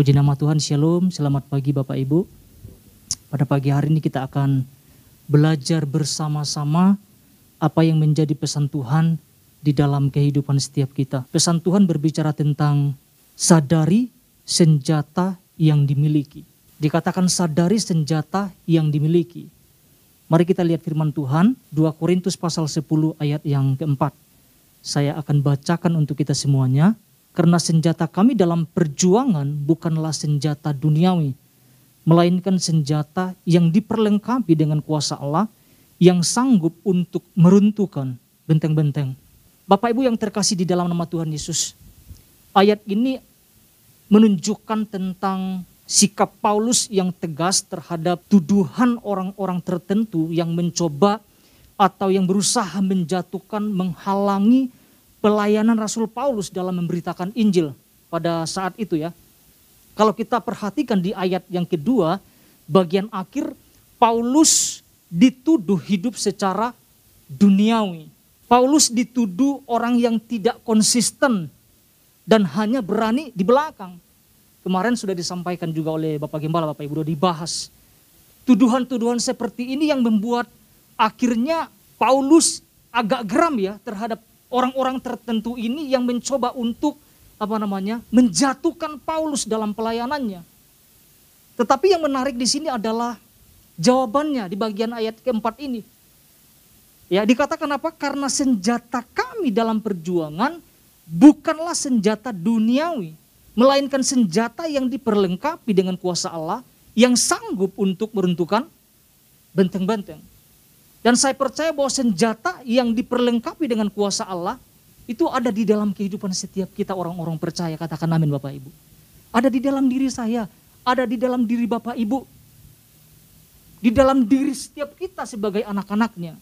Puji nama Tuhan, Shalom, selamat pagi Bapak Ibu. Pada pagi hari ini kita akan belajar bersama-sama apa yang menjadi pesan Tuhan di dalam kehidupan setiap kita. Pesan Tuhan berbicara tentang sadari senjata yang dimiliki. Dikatakan sadari senjata yang dimiliki. Mari kita lihat firman Tuhan, 2 Korintus pasal 10 ayat yang keempat. Saya akan bacakan untuk kita semuanya. Karena senjata kami dalam perjuangan bukanlah senjata duniawi, melainkan senjata yang diperlengkapi dengan kuasa Allah yang sanggup untuk meruntuhkan benteng-benteng. Bapak Ibu yang terkasih di dalam nama Tuhan Yesus, ayat ini menunjukkan tentang sikap Paulus yang tegas terhadap tuduhan orang-orang tertentu yang mencoba atau yang berusaha menjatuhkan, menghalangi pelayanan Rasul Paulus dalam memberitakan Injil pada saat itu ya. Kalau kita perhatikan di ayat yang kedua, bagian akhir Paulus dituduh hidup secara duniawi. Paulus dituduh orang yang tidak konsisten dan hanya berani di belakang. Kemarin sudah disampaikan juga oleh Bapak Gembala, Bapak Ibu, dibahas. Tuduhan-tuduhan seperti ini yang membuat akhirnya Paulus agak geram ya terhadap orang-orang tertentu ini yang mencoba untuk apa namanya menjatuhkan Paulus dalam pelayanannya. Tetapi yang menarik di sini adalah jawabannya di bagian ayat keempat ini. Ya dikatakan apa? Karena senjata kami dalam perjuangan bukanlah senjata duniawi, melainkan senjata yang diperlengkapi dengan kuasa Allah yang sanggup untuk meruntuhkan benteng-benteng. Dan saya percaya bahwa senjata yang diperlengkapi dengan kuasa Allah itu ada di dalam kehidupan setiap kita orang-orang percaya. Katakan amin Bapak Ibu. Ada di dalam diri saya, ada di dalam diri Bapak Ibu. Di dalam diri setiap kita sebagai anak-anaknya.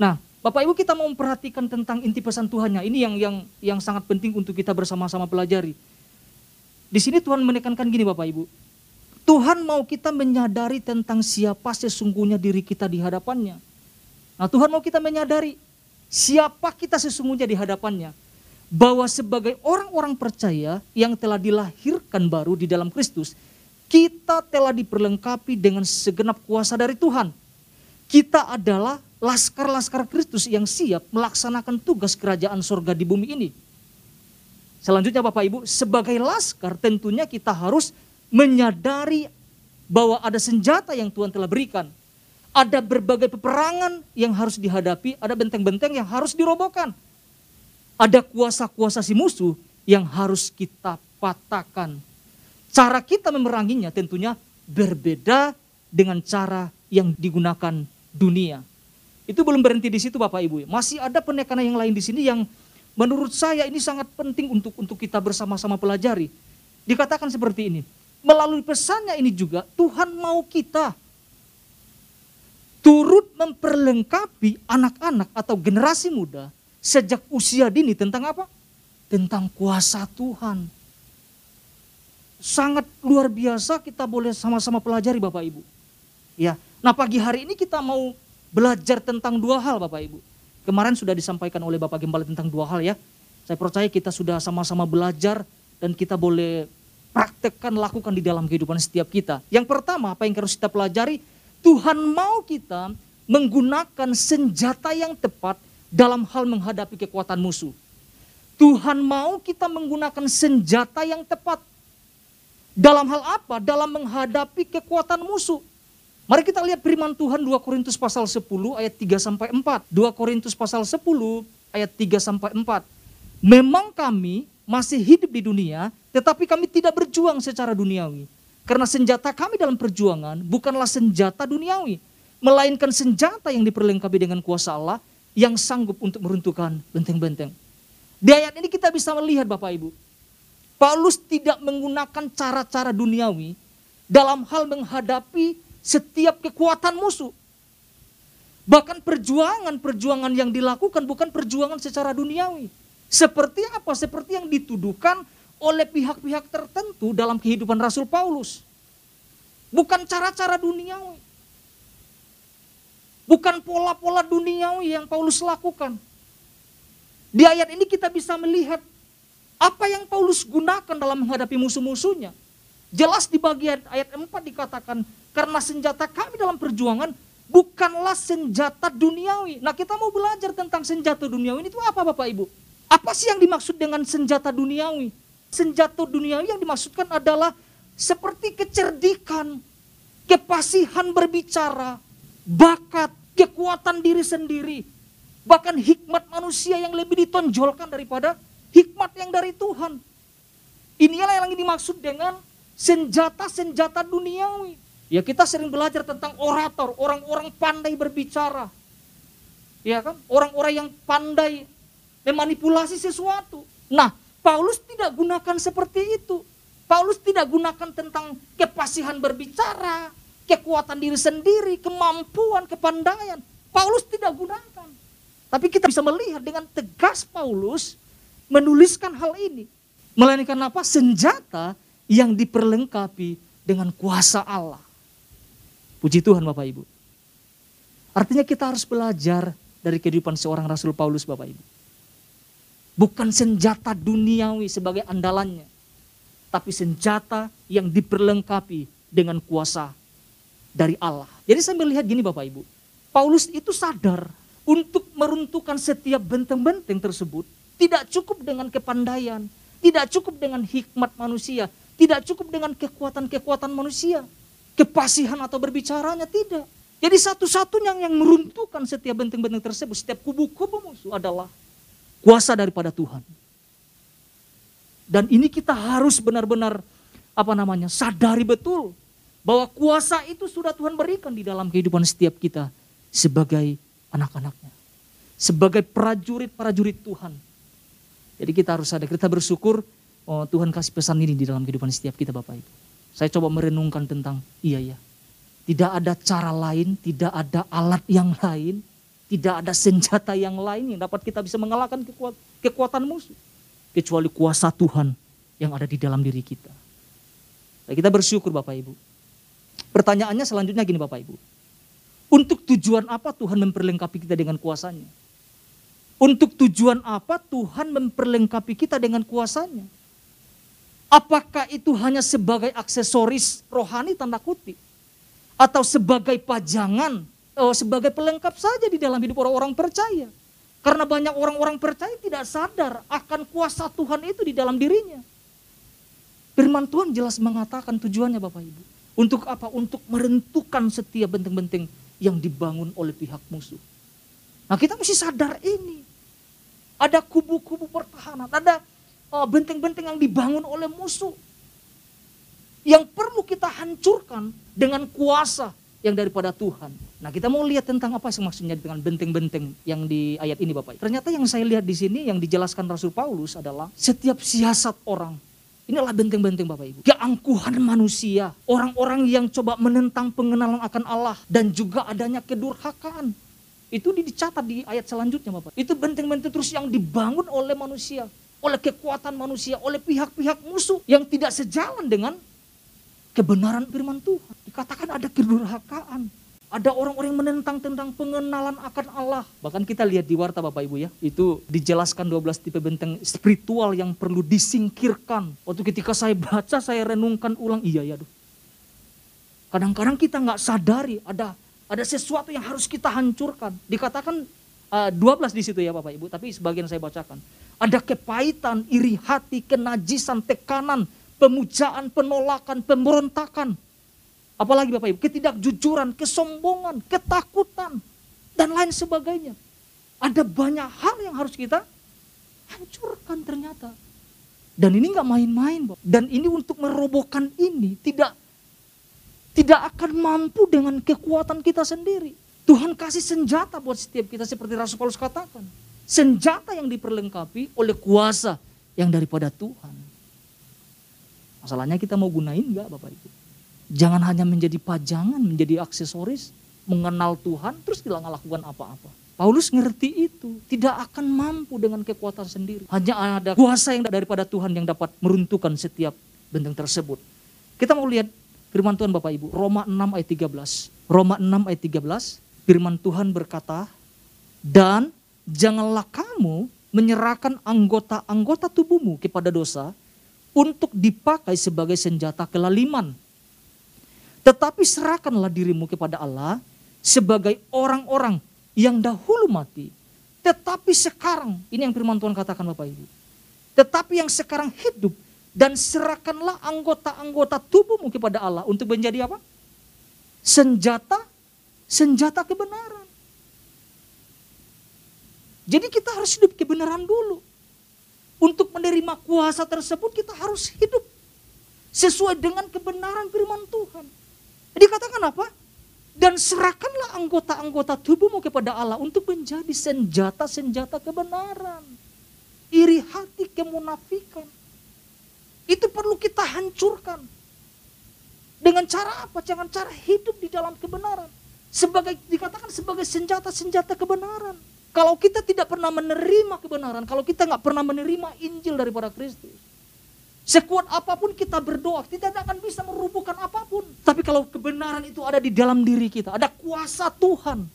Nah, Bapak Ibu kita mau memperhatikan tentang inti pesan Tuhannya. Ini yang yang yang sangat penting untuk kita bersama-sama pelajari. Di sini Tuhan menekankan gini Bapak Ibu. Tuhan mau kita menyadari tentang siapa sesungguhnya diri kita di hadapannya. Nah Tuhan mau kita menyadari siapa kita sesungguhnya di hadapannya. Bahwa sebagai orang-orang percaya yang telah dilahirkan baru di dalam Kristus, kita telah diperlengkapi dengan segenap kuasa dari Tuhan. Kita adalah laskar-laskar Kristus yang siap melaksanakan tugas kerajaan surga di bumi ini. Selanjutnya Bapak Ibu, sebagai laskar tentunya kita harus menyadari bahwa ada senjata yang Tuhan telah berikan. Ada berbagai peperangan yang harus dihadapi, ada benteng-benteng yang harus dirobohkan. Ada kuasa-kuasa si musuh yang harus kita patahkan. Cara kita memeranginya tentunya berbeda dengan cara yang digunakan dunia. Itu belum berhenti di situ Bapak Ibu. Masih ada penekanan yang lain di sini yang menurut saya ini sangat penting untuk untuk kita bersama-sama pelajari. Dikatakan seperti ini melalui pesannya ini juga Tuhan mau kita turut memperlengkapi anak-anak atau generasi muda sejak usia dini tentang apa? Tentang kuasa Tuhan. Sangat luar biasa kita boleh sama-sama pelajari Bapak Ibu. Ya, nah pagi hari ini kita mau belajar tentang dua hal Bapak Ibu. Kemarin sudah disampaikan oleh Bapak Gembala tentang dua hal ya. Saya percaya kita sudah sama-sama belajar dan kita boleh praktekkan, lakukan di dalam kehidupan setiap kita. Yang pertama, apa yang harus kita pelajari? Tuhan mau kita menggunakan senjata yang tepat dalam hal menghadapi kekuatan musuh. Tuhan mau kita menggunakan senjata yang tepat. Dalam hal apa? Dalam menghadapi kekuatan musuh. Mari kita lihat firman Tuhan 2 Korintus pasal 10 ayat 3 sampai 4. 2 Korintus pasal 10 ayat 3 sampai 4. Memang kami masih hidup di dunia, tetapi kami tidak berjuang secara duniawi. Karena senjata kami dalam perjuangan bukanlah senjata duniawi, melainkan senjata yang diperlengkapi dengan kuasa Allah yang sanggup untuk meruntuhkan benteng-benteng. Di ayat ini kita bisa melihat Bapak Ibu, Paulus tidak menggunakan cara-cara duniawi dalam hal menghadapi setiap kekuatan musuh. Bahkan perjuangan-perjuangan yang dilakukan bukan perjuangan secara duniawi, seperti apa? Seperti yang dituduhkan oleh pihak-pihak tertentu dalam kehidupan Rasul Paulus. Bukan cara-cara duniawi. Bukan pola-pola duniawi yang Paulus lakukan. Di ayat ini kita bisa melihat apa yang Paulus gunakan dalam menghadapi musuh-musuhnya. Jelas di bagian ayat 4 dikatakan, karena senjata kami dalam perjuangan bukanlah senjata duniawi. Nah kita mau belajar tentang senjata duniawi itu apa Bapak Ibu? Apa sih yang dimaksud dengan senjata duniawi? Senjata duniawi yang dimaksudkan adalah seperti kecerdikan, kepasihan berbicara, bakat, kekuatan diri sendiri, bahkan hikmat manusia yang lebih ditonjolkan daripada hikmat yang dari Tuhan. Inilah yang dimaksud dengan senjata-senjata duniawi. Ya kita sering belajar tentang orator, orang-orang pandai berbicara. Ya kan? Orang-orang yang pandai memanipulasi sesuatu. Nah, Paulus tidak gunakan seperti itu. Paulus tidak gunakan tentang kepasihan berbicara, kekuatan diri sendiri, kemampuan, kepandaian. Paulus tidak gunakan. Tapi kita bisa melihat dengan tegas Paulus menuliskan hal ini. Melainkan apa? Senjata yang diperlengkapi dengan kuasa Allah. Puji Tuhan Bapak Ibu. Artinya kita harus belajar dari kehidupan seorang Rasul Paulus Bapak Ibu. Bukan senjata duniawi sebagai andalannya. Tapi senjata yang diperlengkapi dengan kuasa dari Allah. Jadi saya melihat gini Bapak Ibu. Paulus itu sadar untuk meruntuhkan setiap benteng-benteng tersebut. Tidak cukup dengan kepandaian. Tidak cukup dengan hikmat manusia. Tidak cukup dengan kekuatan-kekuatan manusia. Kepasihan atau berbicaranya tidak. Jadi satu-satunya yang meruntuhkan setiap benteng-benteng tersebut, setiap kubu-kubu musuh adalah kuasa daripada Tuhan. Dan ini kita harus benar-benar apa namanya sadari betul bahwa kuasa itu sudah Tuhan berikan di dalam kehidupan setiap kita sebagai anak-anaknya. Sebagai prajurit-prajurit Tuhan. Jadi kita harus sadar, kita bersyukur oh, Tuhan kasih pesan ini di dalam kehidupan setiap kita Bapak Ibu. Saya coba merenungkan tentang iya ya. Tidak ada cara lain, tidak ada alat yang lain tidak ada senjata yang lain yang dapat kita bisa mengalahkan kekuatan musuh. Kecuali kuasa Tuhan yang ada di dalam diri kita. Nah, kita bersyukur Bapak Ibu. Pertanyaannya selanjutnya gini Bapak Ibu. Untuk tujuan apa Tuhan memperlengkapi kita dengan kuasanya? Untuk tujuan apa Tuhan memperlengkapi kita dengan kuasanya? Apakah itu hanya sebagai aksesoris rohani tanda kutip? Atau sebagai pajangan oh, sebagai pelengkap saja di dalam hidup orang-orang percaya. Karena banyak orang-orang percaya tidak sadar akan kuasa Tuhan itu di dalam dirinya. Firman Tuhan jelas mengatakan tujuannya Bapak Ibu. Untuk apa? Untuk merentukan setiap benteng-benteng yang dibangun oleh pihak musuh. Nah kita mesti sadar ini. Ada kubu-kubu pertahanan, ada oh, benteng-benteng yang dibangun oleh musuh. Yang perlu kita hancurkan dengan kuasa yang daripada Tuhan. Nah kita mau lihat tentang apa sih maksudnya dengan benteng-benteng yang di ayat ini Bapak. Ternyata yang saya lihat di sini yang dijelaskan Rasul Paulus adalah setiap siasat orang. Inilah benteng-benteng Bapak Ibu. Keangkuhan manusia. Orang-orang yang coba menentang pengenalan akan Allah. Dan juga adanya kedurhakaan. Itu dicatat di ayat selanjutnya Bapak. Itu benteng-benteng terus yang dibangun oleh manusia. Oleh kekuatan manusia. Oleh pihak-pihak musuh. Yang tidak sejalan dengan kebenaran firman Tuhan. Dikatakan ada kedurhakaan. Ada orang-orang yang menentang tentang pengenalan akan Allah. Bahkan kita lihat di warta Bapak Ibu ya. Itu dijelaskan 12 tipe benteng spiritual yang perlu disingkirkan. Waktu ketika saya baca, saya renungkan ulang. Iya ya. Kadang-kadang kita nggak sadari ada ada sesuatu yang harus kita hancurkan. Dikatakan uh, eh, 12 di situ ya Bapak Ibu. Tapi sebagian saya bacakan. Ada kepahitan, iri hati, kenajisan, tekanan, pemujaan, penolakan, pemberontakan. Apalagi Bapak Ibu, ketidakjujuran, kesombongan, ketakutan, dan lain sebagainya. Ada banyak hal yang harus kita hancurkan ternyata. Dan ini nggak main-main, Dan ini untuk merobohkan ini tidak tidak akan mampu dengan kekuatan kita sendiri. Tuhan kasih senjata buat setiap kita seperti Rasul Paulus katakan. Senjata yang diperlengkapi oleh kuasa yang daripada Tuhan. Masalahnya kita mau gunain enggak Bapak Ibu? Jangan hanya menjadi pajangan, menjadi aksesoris, mengenal Tuhan, terus tidak lakukan apa-apa. Paulus ngerti itu, tidak akan mampu dengan kekuatan sendiri. Hanya ada kuasa yang daripada Tuhan yang dapat meruntuhkan setiap benteng tersebut. Kita mau lihat firman Tuhan Bapak Ibu, Roma 6 ayat 13. Roma 6 ayat 13, firman Tuhan berkata, dan janganlah kamu menyerahkan anggota-anggota tubuhmu kepada dosa untuk dipakai sebagai senjata kelaliman. Tetapi serahkanlah dirimu kepada Allah sebagai orang-orang yang dahulu mati. Tetapi sekarang, ini yang firman Tuhan katakan Bapak Ibu. Tetapi yang sekarang hidup dan serahkanlah anggota-anggota tubuhmu kepada Allah untuk menjadi apa? Senjata, senjata kebenaran. Jadi kita harus hidup kebenaran dulu. Untuk menerima kuasa tersebut kita harus hidup sesuai dengan kebenaran firman Tuhan. Jadi katakan apa? Dan serahkanlah anggota-anggota tubuhmu kepada Allah untuk menjadi senjata-senjata kebenaran. Iri hati kemunafikan. Itu perlu kita hancurkan. Dengan cara apa? Jangan cara hidup di dalam kebenaran. Sebagai dikatakan sebagai senjata-senjata kebenaran. Kalau kita tidak pernah menerima kebenaran, kalau kita nggak pernah menerima Injil daripada Kristus, sekuat apa pun kita berdoa, kita tidak akan bisa merubuhkan apa pun. Tapi kalau kebenaran itu ada di dalam diri kita, ada kuasa Tuhan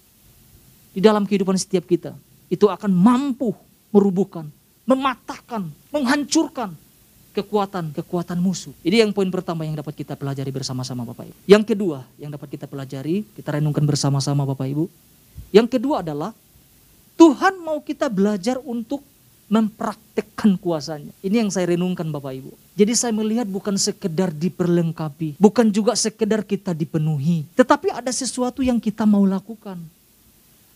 di dalam kehidupan setiap kita, itu akan mampu merubuhkan, mematahkan, menghancurkan kekuatan-kekuatan musuh. Ini yang poin pertama yang dapat kita pelajari bersama-sama Bapak Ibu. Yang kedua yang dapat kita pelajari, kita renungkan bersama-sama Bapak Ibu. Yang kedua adalah Tuhan mau kita belajar untuk mempraktekkan kuasanya. Ini yang saya renungkan Bapak Ibu. Jadi saya melihat bukan sekedar diperlengkapi, bukan juga sekedar kita dipenuhi, tetapi ada sesuatu yang kita mau lakukan.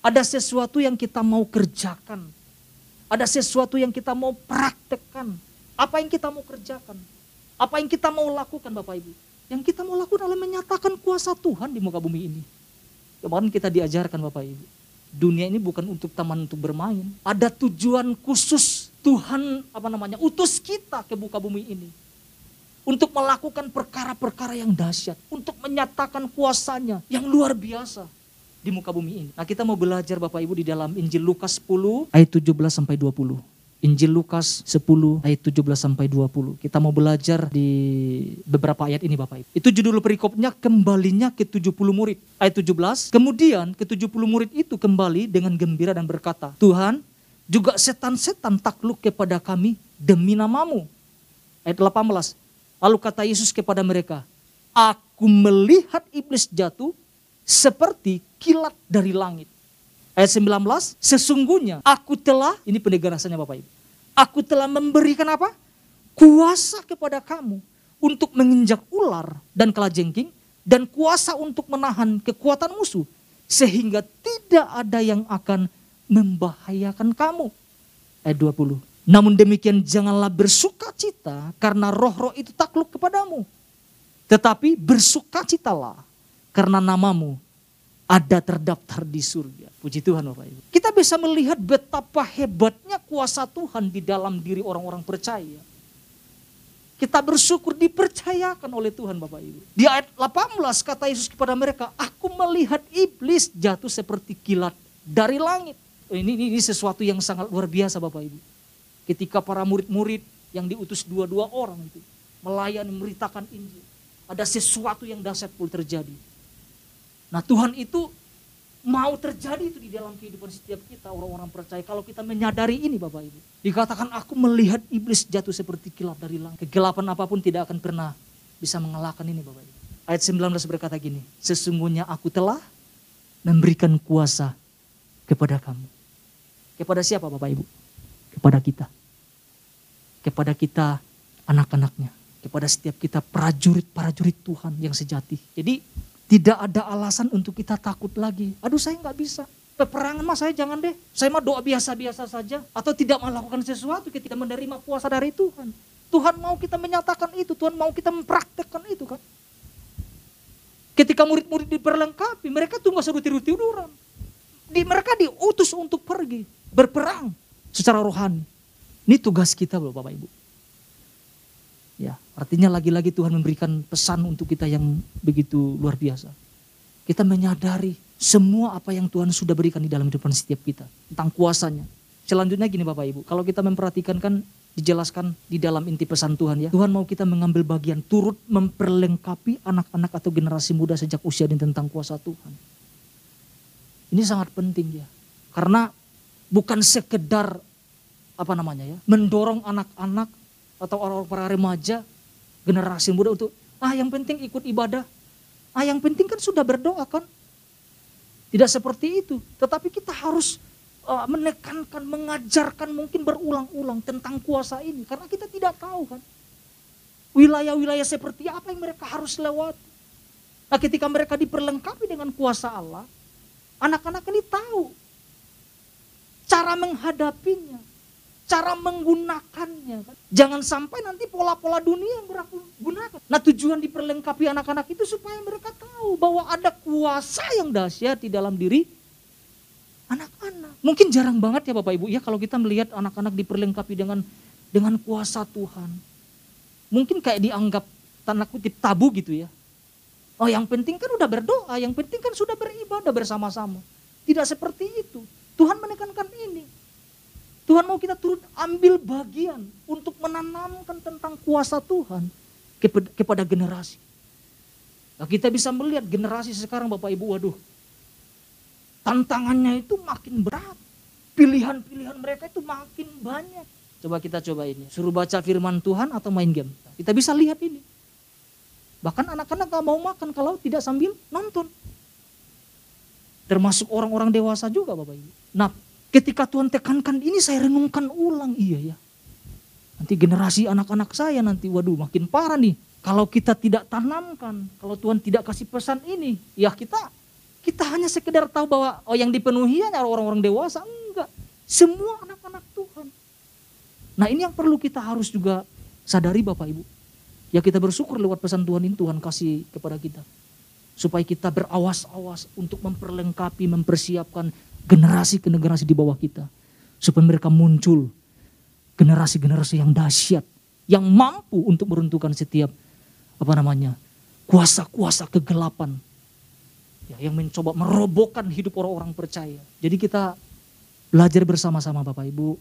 Ada sesuatu yang kita mau kerjakan. Ada sesuatu yang kita mau praktekkan. Apa yang kita mau kerjakan? Apa yang kita mau lakukan Bapak Ibu? Yang kita mau lakukan adalah menyatakan kuasa Tuhan di muka bumi ini. Kemarin kita diajarkan Bapak Ibu dunia ini bukan untuk taman untuk bermain. Ada tujuan khusus Tuhan apa namanya utus kita ke muka bumi ini untuk melakukan perkara-perkara yang dahsyat, untuk menyatakan kuasanya yang luar biasa di muka bumi ini. Nah, kita mau belajar Bapak Ibu di dalam Injil Lukas 10 ayat 17 sampai 20. Injil Lukas 10 ayat 17 sampai 20. Kita mau belajar di beberapa ayat ini Bapak Ibu. Itu judul perikopnya kembalinya ke 70 murid. Ayat 17, kemudian ke 70 murid itu kembali dengan gembira dan berkata, Tuhan juga setan-setan takluk kepada kami demi namamu. Ayat 18, lalu kata Yesus kepada mereka, Aku melihat iblis jatuh seperti kilat dari langit. Ayat 19, sesungguhnya aku telah, ini penegasannya Bapak Ibu. Aku telah memberikan apa? Kuasa kepada kamu untuk menginjak ular dan kalajengking dan kuasa untuk menahan kekuatan musuh sehingga tidak ada yang akan membahayakan kamu. Ayat 20. Namun demikian janganlah bersuka cita karena roh-roh itu takluk kepadamu. Tetapi bersukacitalah karena namamu ada terdaftar di surga. Puji Tuhan Bapak Ibu. Kita bisa melihat betapa hebatnya kuasa Tuhan di dalam diri orang-orang percaya. Kita bersyukur dipercayakan oleh Tuhan Bapak Ibu. Di ayat 18 kata Yesus kepada mereka, aku melihat iblis jatuh seperti kilat dari langit. Ini, ini, ini sesuatu yang sangat luar biasa Bapak Ibu. Ketika para murid-murid yang diutus dua-dua orang itu melayani memberitakan Injil. Ada sesuatu yang dahsyat pun terjadi Nah Tuhan itu mau terjadi itu di dalam kehidupan setiap kita orang-orang percaya kalau kita menyadari ini Bapak Ibu. Dikatakan aku melihat iblis jatuh seperti kilat dari langit. Kegelapan apa pun tidak akan pernah bisa mengalahkan ini Bapak Ibu. Ayat 19 berkata gini, sesungguhnya aku telah memberikan kuasa kepada kamu. Kepada siapa Bapak Ibu? Kepada kita. Kepada kita anak-anaknya. Kepada setiap kita prajurit-prajurit Tuhan yang sejati. Jadi tidak ada alasan untuk kita takut lagi. Aduh saya nggak bisa. Peperangan mah saya jangan deh. Saya mah doa biasa-biasa saja. Atau tidak melakukan sesuatu ketika menerima kuasa dari Tuhan. Tuhan mau kita menyatakan itu. Tuhan mau kita mempraktekkan itu kan. Ketika murid-murid diperlengkapi, mereka tunggu seru tidur-tiduran. Di, mereka diutus untuk pergi, berperang secara rohani. Ini tugas kita loh Bapak Ibu. Ya, artinya lagi-lagi Tuhan memberikan pesan untuk kita yang begitu luar biasa. Kita menyadari semua apa yang Tuhan sudah berikan di dalam kehidupan setiap kita tentang kuasanya. Selanjutnya gini Bapak Ibu, kalau kita memperhatikan kan dijelaskan di dalam inti pesan Tuhan ya. Tuhan mau kita mengambil bagian turut memperlengkapi anak-anak atau generasi muda sejak usia dan tentang kuasa Tuhan. Ini sangat penting ya. Karena bukan sekedar apa namanya ya, mendorong anak-anak atau orang-orang para remaja, generasi muda untuk ah yang penting ikut ibadah. Ah yang penting kan sudah berdoa kan. Tidak seperti itu, tetapi kita harus uh, menekankan, mengajarkan mungkin berulang-ulang tentang kuasa ini karena kita tidak tahu kan. Wilayah-wilayah seperti apa yang mereka harus lewati. Nah, ketika mereka diperlengkapi dengan kuasa Allah, anak-anak ini tahu cara menghadapinya, cara menggunakannya. Kan? Jangan sampai nanti pola-pola dunia yang berlaku gunakan. Nah tujuan diperlengkapi anak-anak itu supaya mereka tahu bahwa ada kuasa yang dahsyat di dalam diri anak-anak. Mungkin jarang banget ya Bapak Ibu ya kalau kita melihat anak-anak diperlengkapi dengan dengan kuasa Tuhan. Mungkin kayak dianggap tanda kutip tabu gitu ya. Oh yang penting kan udah berdoa, yang penting kan sudah beribadah bersama-sama. Tidak seperti itu. Tuhan menekankan ini. Tuhan mau kita turut ambil bagian untuk menanamkan tentang kuasa Tuhan kepada generasi. Nah, kita bisa melihat generasi sekarang Bapak Ibu, waduh, tantangannya itu makin berat. Pilihan-pilihan mereka itu makin banyak. Coba kita coba ini, suruh baca firman Tuhan atau main game. Kita bisa lihat ini. Bahkan anak-anak gak mau makan kalau tidak sambil nonton. Termasuk orang-orang dewasa juga Bapak Ibu. Nah Ketika Tuhan tekankan ini saya renungkan ulang, iya ya. Nanti generasi anak-anak saya nanti, waduh makin parah nih. Kalau kita tidak tanamkan, kalau Tuhan tidak kasih pesan ini, ya kita kita hanya sekedar tahu bahwa oh yang dipenuhi hanya orang-orang dewasa, enggak. Semua anak-anak Tuhan. Nah ini yang perlu kita harus juga sadari Bapak Ibu. Ya kita bersyukur lewat pesan Tuhan ini Tuhan kasih kepada kita. Supaya kita berawas-awas untuk memperlengkapi, mempersiapkan generasi ke generasi di bawah kita. Supaya mereka muncul generasi-generasi yang dahsyat, yang mampu untuk meruntuhkan setiap apa namanya kuasa-kuasa kegelapan ya, yang mencoba merobohkan hidup orang-orang percaya. Jadi kita belajar bersama-sama Bapak Ibu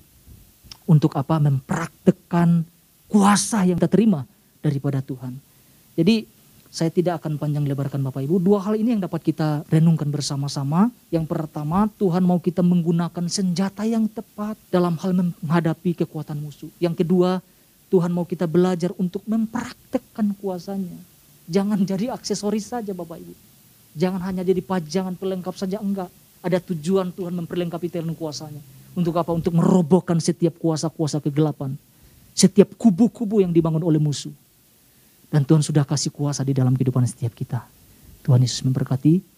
untuk apa mempraktekkan kuasa yang kita terima daripada Tuhan. Jadi saya tidak akan panjang lebarkan Bapak Ibu. Dua hal ini yang dapat kita renungkan bersama-sama. Yang pertama, Tuhan mau kita menggunakan senjata yang tepat dalam hal menghadapi kekuatan musuh. Yang kedua, Tuhan mau kita belajar untuk mempraktekkan kuasanya. Jangan jadi aksesoris saja Bapak Ibu. Jangan hanya jadi pajangan pelengkap saja, enggak. Ada tujuan Tuhan memperlengkapi dengan kuasanya. Untuk apa? Untuk merobohkan setiap kuasa-kuasa kegelapan. Setiap kubu-kubu yang dibangun oleh musuh. Dan Tuhan sudah kasih kuasa di dalam kehidupan setiap kita. Tuhan Yesus memberkati.